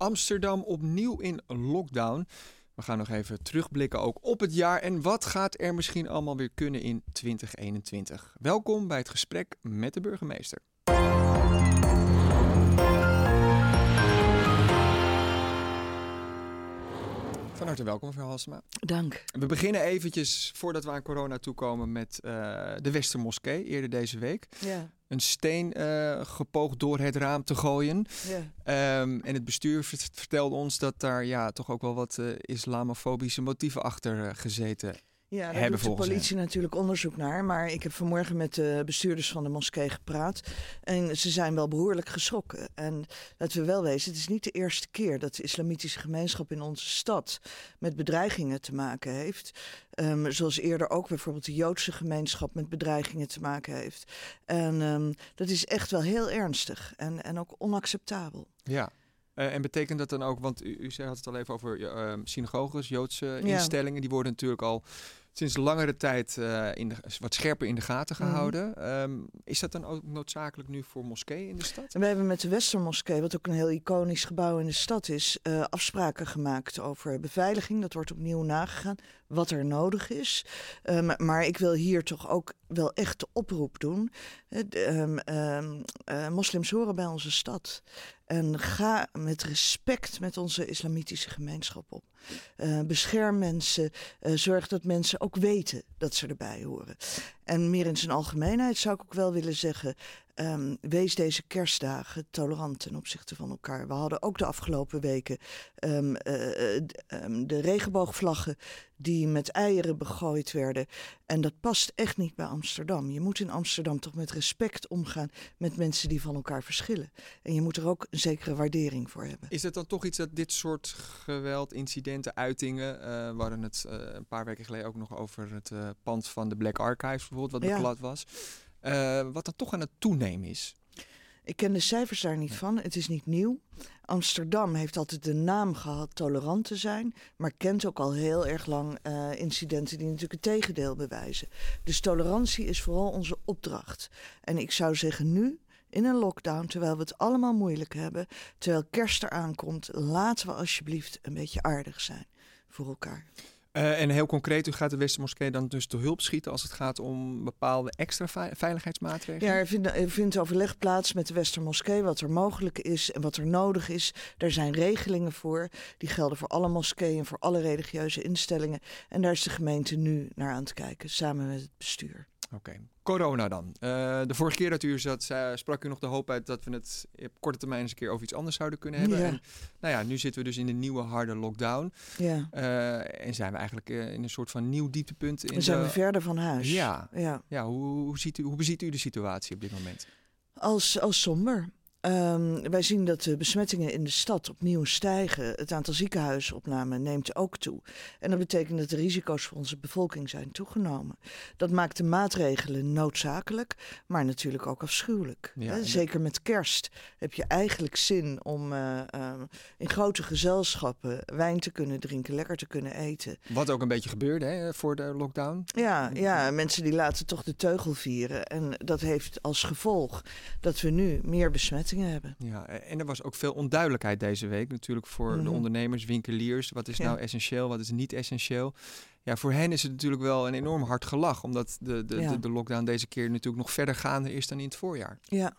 Amsterdam opnieuw in lockdown. We gaan nog even terugblikken ook op het jaar en wat gaat er misschien allemaal weer kunnen in 2021. Welkom bij het gesprek met de burgemeester. Van harte welkom, mevrouw Halsema. Dank. We beginnen eventjes, voordat we aan corona toekomen, met uh, de Westermoskee eerder deze week. Ja. Een steen uh, gepoogd door het raam te gooien. Ja. Um, en het bestuur vertelde ons dat daar ja, toch ook wel wat uh, islamofobische motieven achter gezeten ja, daar doet de politie natuurlijk onderzoek naar. Maar ik heb vanmorgen met de bestuurders van de moskee gepraat. En ze zijn wel behoorlijk geschrokken. En laten we wel wezen, het is niet de eerste keer dat de islamitische gemeenschap in onze stad met bedreigingen te maken heeft. Um, zoals eerder ook bijvoorbeeld de Joodse gemeenschap met bedreigingen te maken heeft. En um, dat is echt wel heel ernstig en, en ook onacceptabel. Ja. Uh, en betekent dat dan ook, want u, u had het al even over uh, synagoges, Joodse instellingen, die worden natuurlijk al sinds langere tijd uh, in de, wat scherper in de gaten gehouden. Mm -hmm. um, is dat dan ook noodzakelijk nu voor moskeeën in de stad? En we hebben met de Westermoskee, wat ook een heel iconisch gebouw in de stad is, uh, afspraken gemaakt over beveiliging. Dat wordt opnieuw nagegaan, wat er nodig is. Um, maar ik wil hier toch ook wel echt de oproep doen. Um, uh, moslims horen bij onze stad. En ga met respect met onze islamitische gemeenschap op. Uh, bescherm mensen. Uh, zorg dat mensen ook weten dat ze erbij horen. En meer in zijn algemeenheid zou ik ook wel willen zeggen. Um, wees deze kerstdagen tolerant ten opzichte van elkaar. We hadden ook de afgelopen weken um, uh, um, de regenboogvlaggen die met eieren begooid werden. En dat past echt niet bij Amsterdam. Je moet in Amsterdam toch met respect omgaan met mensen die van elkaar verschillen. En je moet er ook een zekere waardering voor hebben. Is het dan toch iets dat dit soort geweld, incidenten, uitingen... Uh, we hadden het uh, een paar weken geleden ook nog over het uh, pand van de Black Archives bijvoorbeeld, wat beklad ja. was... Uh, wat dan toch aan het toenemen is. Ik ken de cijfers daar niet van. Het is niet nieuw. Amsterdam heeft altijd de naam gehad tolerant te zijn, maar kent ook al heel erg lang uh, incidenten die natuurlijk het tegendeel bewijzen. Dus tolerantie is vooral onze opdracht. En ik zou zeggen nu, in een lockdown, terwijl we het allemaal moeilijk hebben, terwijl kerst eraan komt, laten we alsjeblieft een beetje aardig zijn voor elkaar. Uh, en heel concreet, u gaat de Westermoskee dan dus te hulp schieten als het gaat om bepaalde extra veiligheidsmaatregelen? Ja, er vindt, vindt overleg plaats met de Westermoskee wat er mogelijk is en wat er nodig is. Er zijn regelingen voor, die gelden voor alle moskeeën, voor alle religieuze instellingen. En daar is de gemeente nu naar aan het kijken, samen met het bestuur. Oké, okay. corona dan. Uh, de vorige keer dat u er zat, sprak u nog de hoop uit dat we het op korte termijn eens een keer over iets anders zouden kunnen hebben. Ja. En nou ja, nu zitten we dus in de nieuwe harde lockdown. Ja. Uh, en zijn we eigenlijk uh, in een soort van nieuw dieptepunt. In Dan zijn de... we verder van huis. Ja, ja. ja hoe, hoe, ziet u, hoe beziet u de situatie op dit moment? Als, als somber. Um, wij zien dat de besmettingen in de stad opnieuw stijgen. Het aantal ziekenhuisopnamen neemt ook toe. En dat betekent dat de risico's voor onze bevolking zijn toegenomen. Dat maakt de maatregelen noodzakelijk, maar natuurlijk ook afschuwelijk. Ja, He, Zeker met kerst heb je eigenlijk zin om uh, uh, in grote gezelschappen wijn te kunnen drinken, lekker te kunnen eten. Wat ook een beetje gebeurde hè, voor de lockdown. Ja, ja, mensen die laten toch de teugel vieren. En dat heeft als gevolg dat we nu meer hebben. Ja, en er was ook veel onduidelijkheid deze week natuurlijk voor mm -hmm. de ondernemers, winkeliers. Wat is ja. nou essentieel, wat is niet essentieel? Ja, voor hen is het natuurlijk wel een enorm hard gelach, omdat de, de, ja. de, de lockdown deze keer natuurlijk nog verder gaande is dan in het voorjaar. Ja,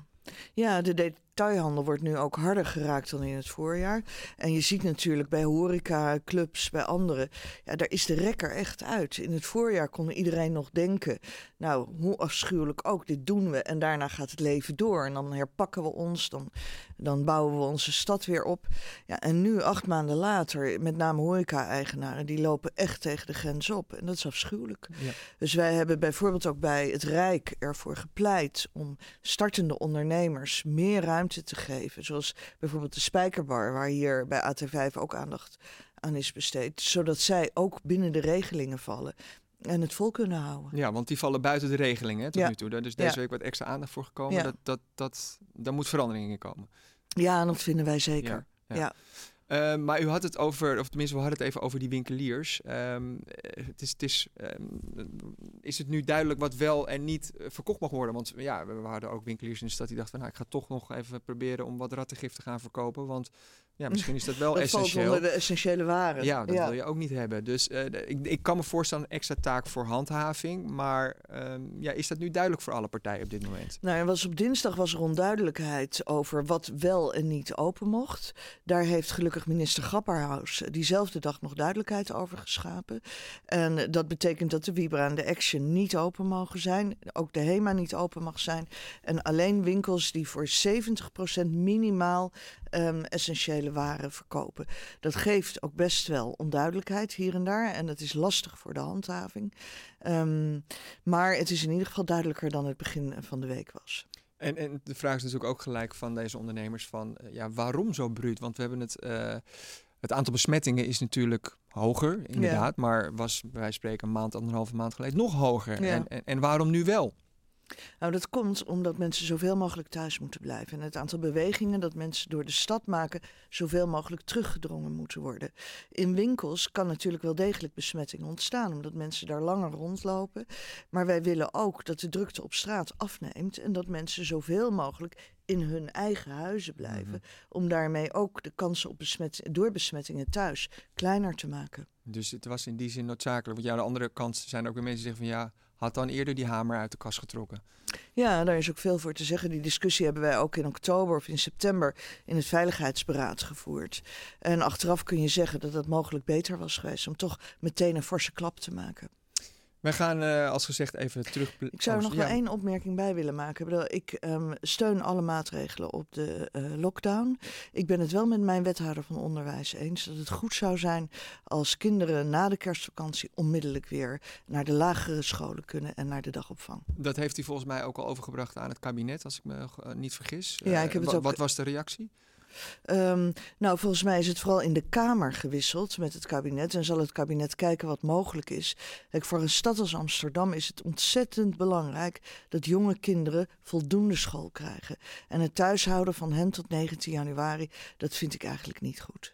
ja de detailhandel wordt nu ook harder geraakt dan in het voorjaar. En je ziet natuurlijk bij horeca, clubs, bij anderen, ja, daar is de rekker echt uit. In het voorjaar kon iedereen nog denken, nou, hoe afschuwelijk ook, dit doen we. En daarna gaat het leven door en dan herpakken we ons, dan, dan bouwen we onze stad weer op. Ja, en nu, acht maanden later, met name horeca-eigenaren, die lopen echt tegen de grens op. En dat is afschuwelijk. Ja. Dus wij hebben bijvoorbeeld ook bij het Rijk ervoor gepleit om startende ondernemers meer ruimte te geven. Zoals bijvoorbeeld de Spijkerbar, waar hier bij AT5 ook aandacht aan is besteed. Zodat zij ook binnen de regelingen vallen en het vol kunnen houden. Ja, want die vallen buiten de regelingen hè, tot Ja. nu toe. Daar is deze Ja. week wat extra aandacht voor gekomen. Ja. Dat, dat, dat, daar moet verandering in komen. Ja, en dat vinden wij zeker. Ja, Ja, ja. Eh, maar u had het over, of tenminste, we hadden het even over die winkeliers. Ehm, eh, het is, het is, ehm, is het nu duidelijk wat wel en niet eh, verkocht mag worden? Want ja, we, hadden ook winkeliers in de stad die dachten van, nou, ik ga toch nog even proberen om wat rattengif te gaan verkopen. Want ja, misschien is dat wel dat essentieel. Valt onder de essentiële waren. Ja, dat wil je ook niet hebben. Dus uh, ik, ik kan me voorstellen een extra taak voor handhaving. Maar um, ja, is dat nu duidelijk voor alle partijen op dit moment? Nou, er was op dinsdag was er onduidelijkheid over wat wel en niet open mocht. Daar heeft gelukkig minister Grapperhaus diezelfde dag nog duidelijkheid over geschapen. En dat betekent dat de Vibra en de Action niet open mogen zijn. Ook de HEMA niet open mag zijn. En alleen winkels die voor 70% minimaal um, essentiële waren verkopen. Dat geeft ook best wel onduidelijkheid hier en daar. En dat is lastig voor de handhaving. Um, maar het is in ieder geval duidelijker dan het begin van de week was. En, en de vraag is natuurlijk ook gelijk van deze ondernemers van uh, ja, waarom zo bruut? Want we hebben het. Uh, het aantal besmettingen is natuurlijk hoger, inderdaad. Ja. Maar was van spreken een maand, anderhalve maand geleden nog hoger. Ja. En, en, en waarom nu wel? Nou, dat komt omdat mensen zoveel mogelijk thuis moeten blijven. En het aantal bewegingen dat mensen door de stad maken, zoveel mogelijk teruggedrongen moeten worden. In winkels kan natuurlijk wel degelijk besmetting ontstaan, omdat mensen daar langer rondlopen. Maar wij willen ook dat de drukte op straat afneemt en dat mensen zoveel mogelijk in hun eigen huizen blijven. Mhm. Om daarmee ook de kansen op besmet door besmettingen thuis kleiner te maken. Dus het was in die zin noodzakelijk. Want ja, aan de andere kant zijn er ook weer mensen die zeggen van ja had dan eerder die hamer uit de kast getrokken. Ja, daar is ook veel voor te zeggen. Die discussie hebben wij ook in oktober of in september in het Veiligheidsberaad gevoerd. En achteraf kun je zeggen dat het mogelijk beter was geweest om toch meteen een forse klap te maken. Wij gaan, uh, als gezegd, even terug. Ik zou er nog ja. wel één opmerking bij willen maken. Ik um, steun alle maatregelen op de uh, lockdown. Ik ben het wel met mijn wethouder van onderwijs eens dat het goed zou zijn als kinderen na de kerstvakantie onmiddellijk weer naar de lagere scholen kunnen en naar de dagopvang. Dat heeft hij volgens mij ook al overgebracht aan het kabinet, als ik me uh, niet vergis. Ja, ik heb het ook... Wat was de reactie? Um, nou, volgens mij is het vooral in de Kamer gewisseld met het kabinet. En zal het kabinet kijken wat mogelijk is. Kijk, voor een stad als Amsterdam is het ontzettend belangrijk dat jonge kinderen voldoende school krijgen. En het thuishouden van hen tot 19 januari, dat vind ik eigenlijk niet goed.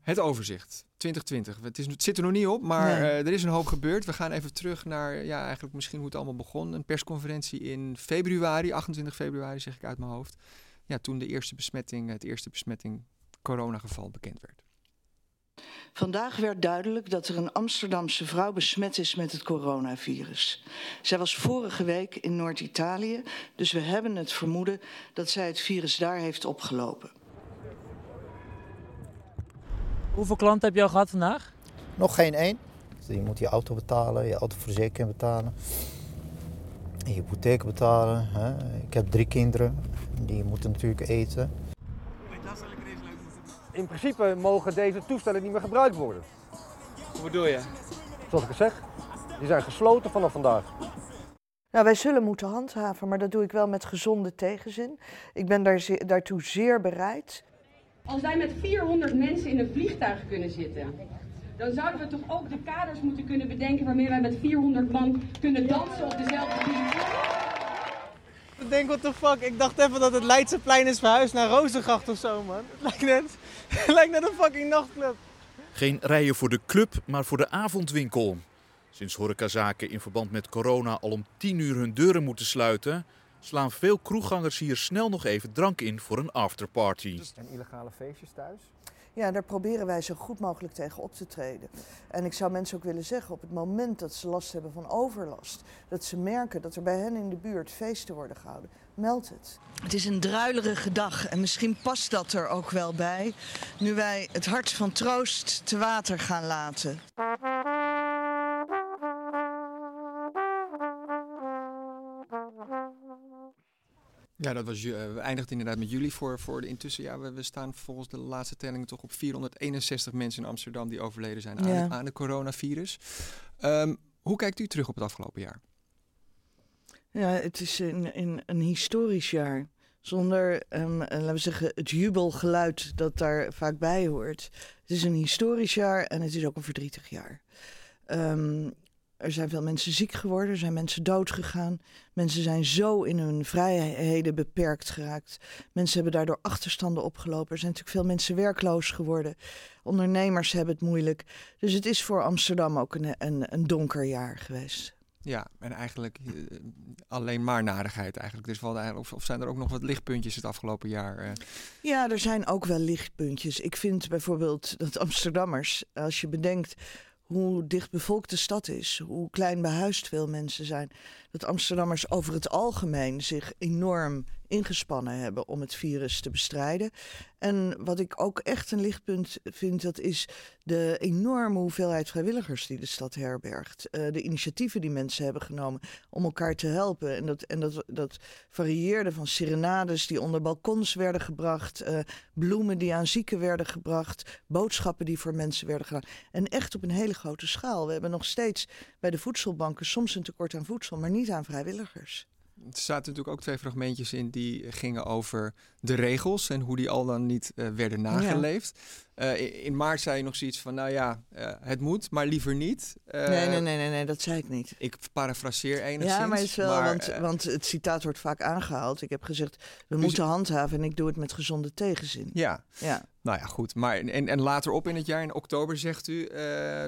Het overzicht 2020. Het, is, het zit er nog niet op, maar nee. uh, er is een hoop gebeurd. We gaan even terug naar, ja, eigenlijk misschien hoe het allemaal begon. Een persconferentie in februari, 28 februari zeg ik uit mijn hoofd ja, toen de eerste besmetting, het eerste besmetting coronageval bekend werd. Vandaag werd duidelijk dat er een Amsterdamse vrouw besmet is met het coronavirus. Zij was vorige week in Noord-Italië, dus we hebben het vermoeden dat zij het virus daar heeft opgelopen. Hoeveel klanten heb je al gehad vandaag? Nog geen één. Dus je moet je auto betalen, je autoverzekering betalen, je hypotheek betalen. Hè. Ik heb drie kinderen, die moeten natuurlijk eten. In principe mogen deze toestellen niet meer gebruikt worden. Hoe bedoel je? Zoals ik het zeg, die zijn gesloten vanaf vandaag. Nou, wij zullen moeten handhaven, maar dat doe ik wel met gezonde tegenzin. Ik ben daar ze daartoe zeer bereid. Als wij met 400 mensen in een vliegtuig kunnen zitten, dan zouden we toch ook de kaders moeten kunnen bedenken waarmee wij met 400 man kunnen dansen op dezelfde vliegtuig. Ik denk, what the fuck, ik dacht even dat het Leidseplein is verhuisd naar Rozengracht of zo, man. Het lijkt net, het lijkt net een fucking nachtclub. Geen rijen voor de club, maar voor de avondwinkel. Sinds horecazaken in verband met corona al om 10 uur hun deuren moeten sluiten, slaan veel kroeggangers hier snel nog even drank in voor een afterparty. En illegale feestjes thuis? Ja, daar proberen wij zo goed mogelijk tegen op te treden. En ik zou mensen ook willen zeggen, op het moment dat ze last hebben van overlast, dat ze merken dat er bij hen in de buurt feesten worden gehouden, meld het. Het is een druilerige dag en misschien past dat er ook wel bij, nu wij het hart van troost te water gaan laten. Ja, dat was, uh, we eindigden inderdaad met jullie voor, voor de intussen. Ja, we, we staan volgens de laatste telling toch op 461 mensen in Amsterdam die overleden zijn aan, ja. aan de coronavirus. Um, hoe kijkt u terug op het afgelopen jaar? Ja, het is een, een, een historisch jaar. Zonder, um, laten we zeggen, het jubelgeluid dat daar vaak bij hoort. Het is een historisch jaar en het is ook een verdrietig jaar. Um, er zijn veel mensen ziek geworden, er zijn mensen dood gegaan. Mensen zijn zo in hun vrijheden beperkt geraakt. Mensen hebben daardoor achterstanden opgelopen. Er zijn natuurlijk veel mensen werkloos geworden. Ondernemers hebben het moeilijk. Dus het is voor Amsterdam ook een, een, een donker jaar geweest. Ja, en eigenlijk uh, alleen maar narigheid eigenlijk. Dus eigenlijk, of, of, zijn er ook nog wat lichtpuntjes het afgelopen jaar? Uh? Ja, er zijn ook wel lichtpuntjes. Ik vind bijvoorbeeld dat Amsterdammers, als je bedenkt hoe dichtbevolkt de stad is, hoe klein behuisd veel mensen zijn, dat Amsterdammers over het algemeen zich enorm ingespannen hebben om het virus te bestrijden. En wat ik ook echt een lichtpunt vind, dat is de enorme hoeveelheid vrijwilligers die de stad herbergt. Uh, de initiatieven die mensen hebben genomen om elkaar te helpen. En dat, en dat, dat varieerde van serenades die onder balkons werden gebracht, uh, bloemen die aan zieken werden gebracht, boodschappen die voor mensen werden gedaan. En echt op een hele grote schaal. We hebben nog steeds bij de voedselbanken soms een tekort aan voedsel, maar niet aan vrijwilligers. Er zaten natuurlijk ook twee fragmentjes in die gingen over de regels en hoe die al dan niet uh, werden nageleefd. Ja. Uh, in maart zei je nog zoiets van, nou ja, uh, het moet, maar liever niet. nee, nee, nee, nee, nee, dat zei ik niet. Ik parafraseer enigszins. Ja, maar het is wel, maar, want, want het citaat wordt vaak aangehaald. Ik heb gezegd, we dus moeten handhaven en ik doe het met gezonde tegenzin. Ja, ja. Nou ja, goed. Maar en, en later op in het jaar, in oktober, zegt u...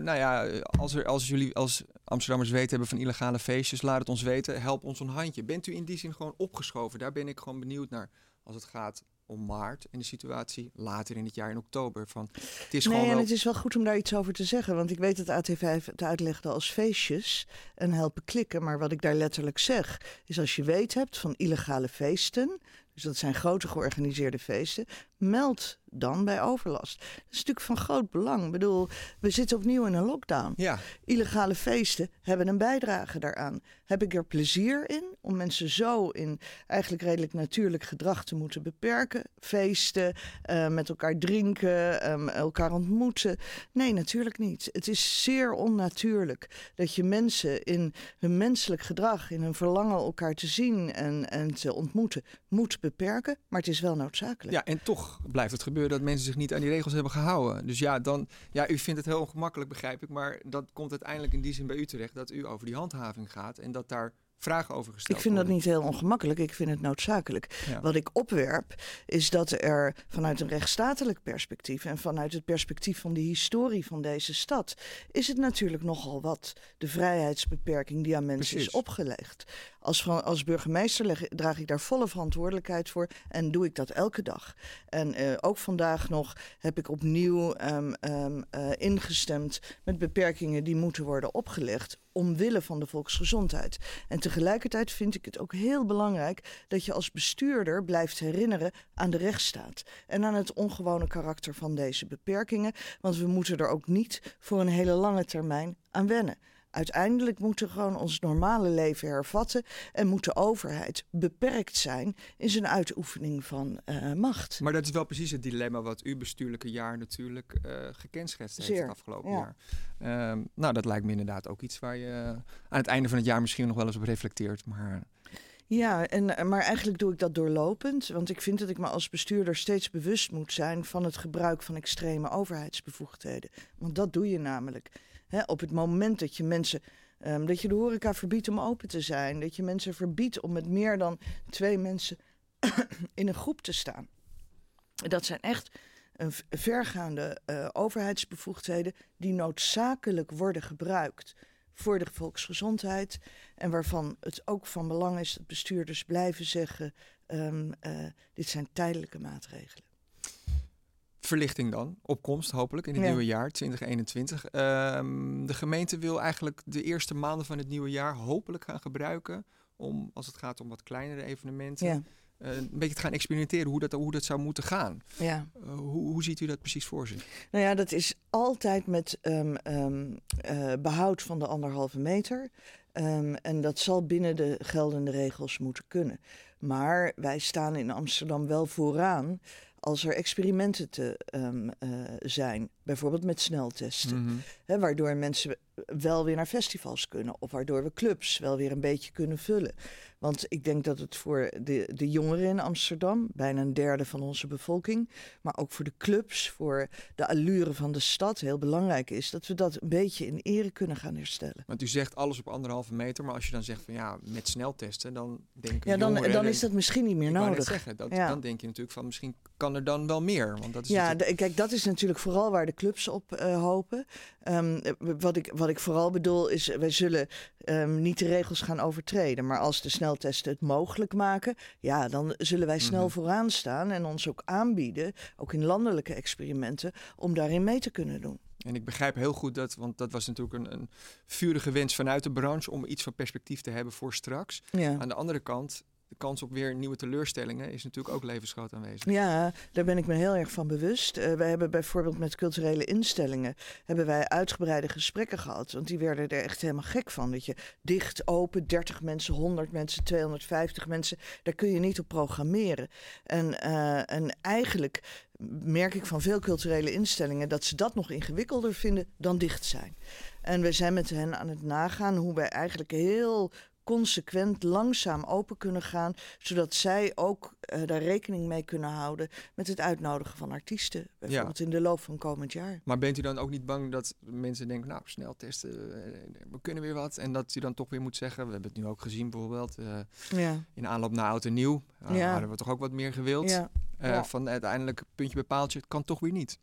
nou ja, als, er, als jullie als Amsterdammers weten hebben van illegale feestjes... laat het ons weten, help ons een handje. Bent u in die zin gewoon opgeschoven? Daar ben ik gewoon benieuwd naar als het gaat om maart en de situatie later in het jaar in oktober. Van, het is nee, gewoon en het is wel goed om daar iets over te zeggen. Want ik weet dat AT5 het uitlegde als feestjes en helpen klikken. Maar wat ik daar letterlijk zeg, is als je weet hebt van illegale feesten... dus dat zijn grote georganiseerde feesten... meld dan bij overlast. Dat is natuurlijk van groot belang. Ik bedoel, we zitten opnieuw in een lockdown. Ja. Illegale feesten hebben een bijdrage daaraan. Heb ik er plezier in om mensen zo in eigenlijk redelijk natuurlijk gedrag te moeten beperken? Feesten, uh, met elkaar drinken, um, elkaar ontmoeten? Nee, natuurlijk niet. Het is zeer onnatuurlijk dat je mensen in hun menselijk gedrag, in hun verlangen elkaar te zien en, en te ontmoeten, moet beperken. Maar het is wel noodzakelijk. Ja, en toch blijft het gebeuren dat mensen zich niet aan die regels hebben gehouden. Dus ja, dan, ja, u vindt het heel ongemakkelijk, begrijp ik. Maar dat komt uiteindelijk in die zin bij u terecht dat u over die handhaving gaat en dat daar vragen over gesteld Ik vind worden. dat niet heel ongemakkelijk, ik vind het noodzakelijk. Ja. Wat ik opwerp is dat er vanuit een rechtsstatelijk perspectief en vanuit het perspectief van de historie van deze stad, is het natuurlijk nogal wat de vrijheidsbeperking die aan mensen Precies. is opgelegd. Als, als burgemeester leg, draag ik daar volle verantwoordelijkheid voor en doe ik dat elke dag. En uh, ook vandaag nog heb ik opnieuw um, um, uh, ingestemd met beperkingen die moeten worden opgelegd omwille van de volksgezondheid. En tegelijkertijd vind ik het ook heel belangrijk dat je als bestuurder blijft herinneren aan de rechtsstaat en aan het ongewone karakter van deze beperkingen, want we moeten er ook niet voor een hele lange termijn aan wennen. Uiteindelijk moeten we gewoon ons normale leven hervatten en moet de overheid beperkt zijn in zijn uitoefening van uh, macht. Maar dat is wel precies het dilemma wat uw bestuurlijke jaar natuurlijk uh, gekenschetst heeft Zeer, het afgelopen ja. jaar. Um, nou, dat lijkt me inderdaad ook iets waar je aan het einde van het jaar misschien nog wel eens op reflecteert. Maar ja, en, maar eigenlijk doe ik dat doorlopend. Want ik vind dat ik me als bestuurder steeds bewust moet zijn van het gebruik van extreme overheidsbevoegdheden. Want dat doe je namelijk. Op het moment dat je mensen. Um, dat je de horeca verbiedt om open te zijn. Dat je mensen verbiedt om met meer dan twee mensen in een groep te staan. Dat zijn echt uh, vergaande uh, overheidsbevoegdheden die noodzakelijk worden gebruikt voor de volksgezondheid. En waarvan het ook van belang is dat bestuurders blijven zeggen: um, uh, dit zijn tijdelijke maatregelen. Verlichting dan, opkomst hopelijk in het Ja. nieuwe jaar 2021. Ehm, de gemeente wil eigenlijk de eerste maanden van het nieuwe jaar hopelijk gaan gebruiken om, als het gaat om wat kleinere evenementen, Ja, eh, een beetje te gaan experimenteren hoe dat, hoe dat zou moeten gaan. ja. Eh, hoe, hoe ziet u dat precies voor zich? Nou ja, dat is altijd met ehm, ehm, eh, behoud van de anderhalve meter. En dat zal binnen de geldende regels moeten kunnen. Maar wij staan in Amsterdam wel vooraan als er experimenten te ehm, eh, zijn. Bijvoorbeeld met sneltesten. Mhm. Hè, waardoor mensen wel weer naar festivals kunnen. Of waardoor we clubs wel weer een beetje kunnen vullen. Want ik denk dat het voor de, de jongeren in Amsterdam, bijna een derde van onze bevolking, maar ook voor de clubs, voor de allure van de stad heel belangrijk is dat we dat een beetje in ere kunnen gaan herstellen. Want u zegt alles op anderhalve meter, maar als je dan zegt van ja, met sneltesten, dan denk Ja, dan, dan is dat misschien niet meer nodig. Zeggen, dat, Dan denk je natuurlijk van misschien kan er dan wel meer. Want dat is ja, kijk, dat is natuurlijk vooral waar de clubs op uh, hopen. Um, wat, ik, wat ik vooral bedoel is, wij zullen um, niet de regels gaan overtreden. Maar als de sneltesten het mogelijk maken, ja, dan zullen wij snel mm vooraan staan en ons ook aanbieden, ook in landelijke experimenten, om daarin mee te kunnen doen. En ik begrijp heel goed dat, want dat was natuurlijk een, een vurige wens vanuit de branche om iets van perspectief te hebben voor straks. Ja. Aan de andere kant de kans op weer nieuwe teleurstellingen is natuurlijk ook levensgroot aanwezig. Ja, daar ben ik me heel erg van bewust. Uh, wij hebben bijvoorbeeld met culturele instellingen hebben wij uitgebreide gesprekken gehad. Want die werden er echt helemaal gek van. Dat je dicht, open, 30 mensen, 100 mensen, 250 mensen. Daar kun je niet op programmeren. En, uh, en eigenlijk merk ik van veel culturele instellingen dat ze dat nog ingewikkelder vinden dan dicht zijn. En we zijn met hen aan het nagaan hoe wij eigenlijk heel consequent langzaam open kunnen gaan, zodat zij ook uh, daar rekening mee kunnen houden met het uitnodigen van artiesten, bijvoorbeeld in de loop van komend jaar. Maar bent u dan ook niet bang dat mensen denken, nou snel testen, eh, we kunnen weer wat, en dat u dan toch weer moet zeggen, we hebben het nu ook gezien bijvoorbeeld, uh, ja. in aanloop naar oud en nieuw, ja. hadden we toch ook wat meer gewild. Van uiteindelijk puntje bepaaltje, het kan toch weer niet.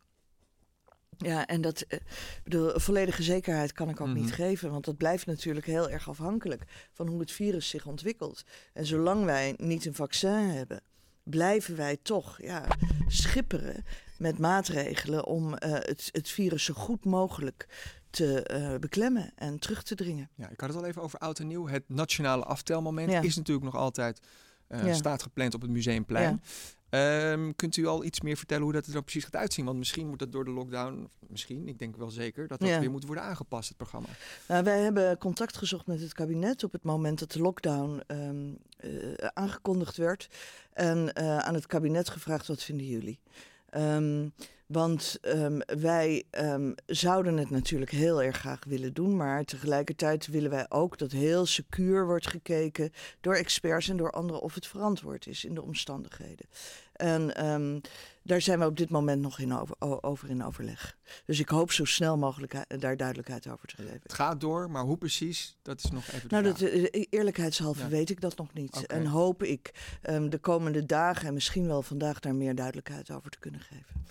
Ja, en dat uh, bedoel, volledige zekerheid kan ik ook niet mhm. geven, want dat blijft natuurlijk heel erg afhankelijk van hoe het virus zich ontwikkelt. En zolang wij niet een vaccin hebben, blijven wij toch ja, schipperen met maatregelen om uh, het, het virus zo goed mogelijk te uh, beklemmen en terug te dringen. Ja, ik had het al even over oud en nieuw. Het nationale aftelmoment is natuurlijk nog altijd uh, ja. staat gepland op het Museumplein. Um, kunt u al iets meer vertellen hoe dat er dan precies gaat uitzien? Want misschien moet dat door de lockdown, misschien, ik denk wel zeker, dat dat weer moet worden aangepast, het programma. Nou, wij hebben contact gezocht met het kabinet op het moment dat de lockdown um, uh, aangekondigd werd. En uh, aan het kabinet gevraagd, wat vinden jullie? Um, want um, wij um, zouden het natuurlijk heel erg graag willen doen, maar tegelijkertijd willen wij ook dat heel secuur wordt gekeken door experts en door anderen of het verantwoord is in de omstandigheden. En um, daar zijn we op dit moment nog in over, over, in overleg. Dus ik hoop zo snel mogelijk daar duidelijkheid over te geven. Het gaat door, maar hoe precies, dat is nog even Nou, dat, eh, eerlijkheidshalve weet ik dat nog niet. Okay. En hoop ik de komende dagen en misschien wel vandaag daar meer duidelijkheid over te kunnen geven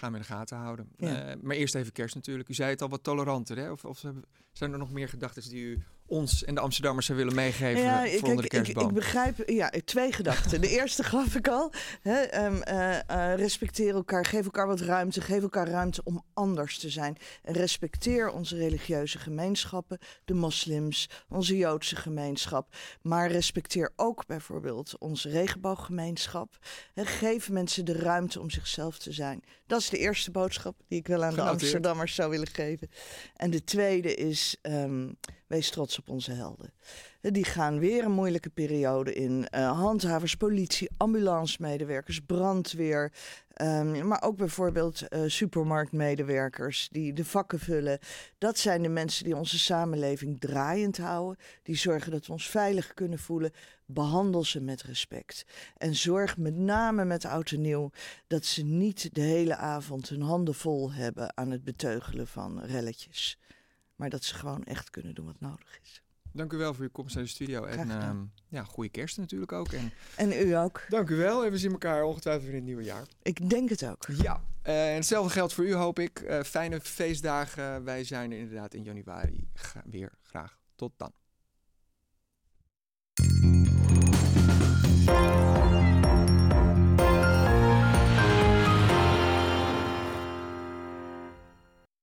gaan we in de gaten houden. Uh, maar eerst even kerst natuurlijk. U zei het al wat toleranter, hè? Of, of zijn er nog meer gedachten die u ons en de Amsterdammers zou willen meegeven ja, voor kijk, de kerstboom? Ik, ik, begrijp, ja, twee gedachten. De eerste gaf ik al. Hè, um, uh, uh, respecteer elkaar, geef elkaar wat ruimte, geef elkaar ruimte om anders te zijn. En respecteer onze religieuze gemeenschappen, de moslims, onze Joodse gemeenschap. Maar respecteer ook bijvoorbeeld onze regenbooggemeenschap. En geef mensen de ruimte om zichzelf te zijn. Dat is de eerste boodschap die ik wel aan de Amsterdammers zou willen geven. En de tweede is, um, wees trots op onze helden. Die gaan weer een moeilijke periode in. Uh, handhavers, politie, ambulancemedewerkers, brandweer. Um, maar ook bijvoorbeeld uh, supermarktmedewerkers die de vakken vullen. Dat zijn de mensen die onze samenleving draaiend houden. Die zorgen dat we ons veilig kunnen voelen. Behandel ze met respect. En zorg met name met oud en nieuw dat ze niet de hele avond hun handen vol hebben aan het beteugelen van relletjes. Maar dat ze gewoon echt kunnen doen wat nodig is. Dank u wel voor uw komst naar de studio. En uh, ja, goede kerst natuurlijk ook. En, en u ook. Dank u wel. En we zien elkaar ongetwijfeld weer in het nieuwe jaar. Ik denk het ook. Ja, uh, en hetzelfde geldt voor u hoop ik. Uh, fijne feestdagen. Wij zijn er inderdaad in januari weer graag. Tot dan.